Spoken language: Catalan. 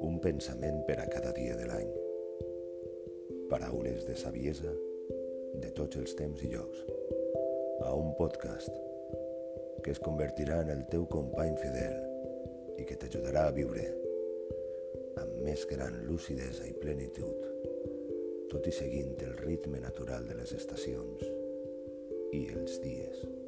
un pensament per a cada dia de l'any. Paraules de saviesa de tots els temps i llocs. A un podcast que es convertirà en el teu company fidel i que t'ajudarà a viure amb més gran lucidesa i plenitud, tot i seguint el ritme natural de les estacions i els dies.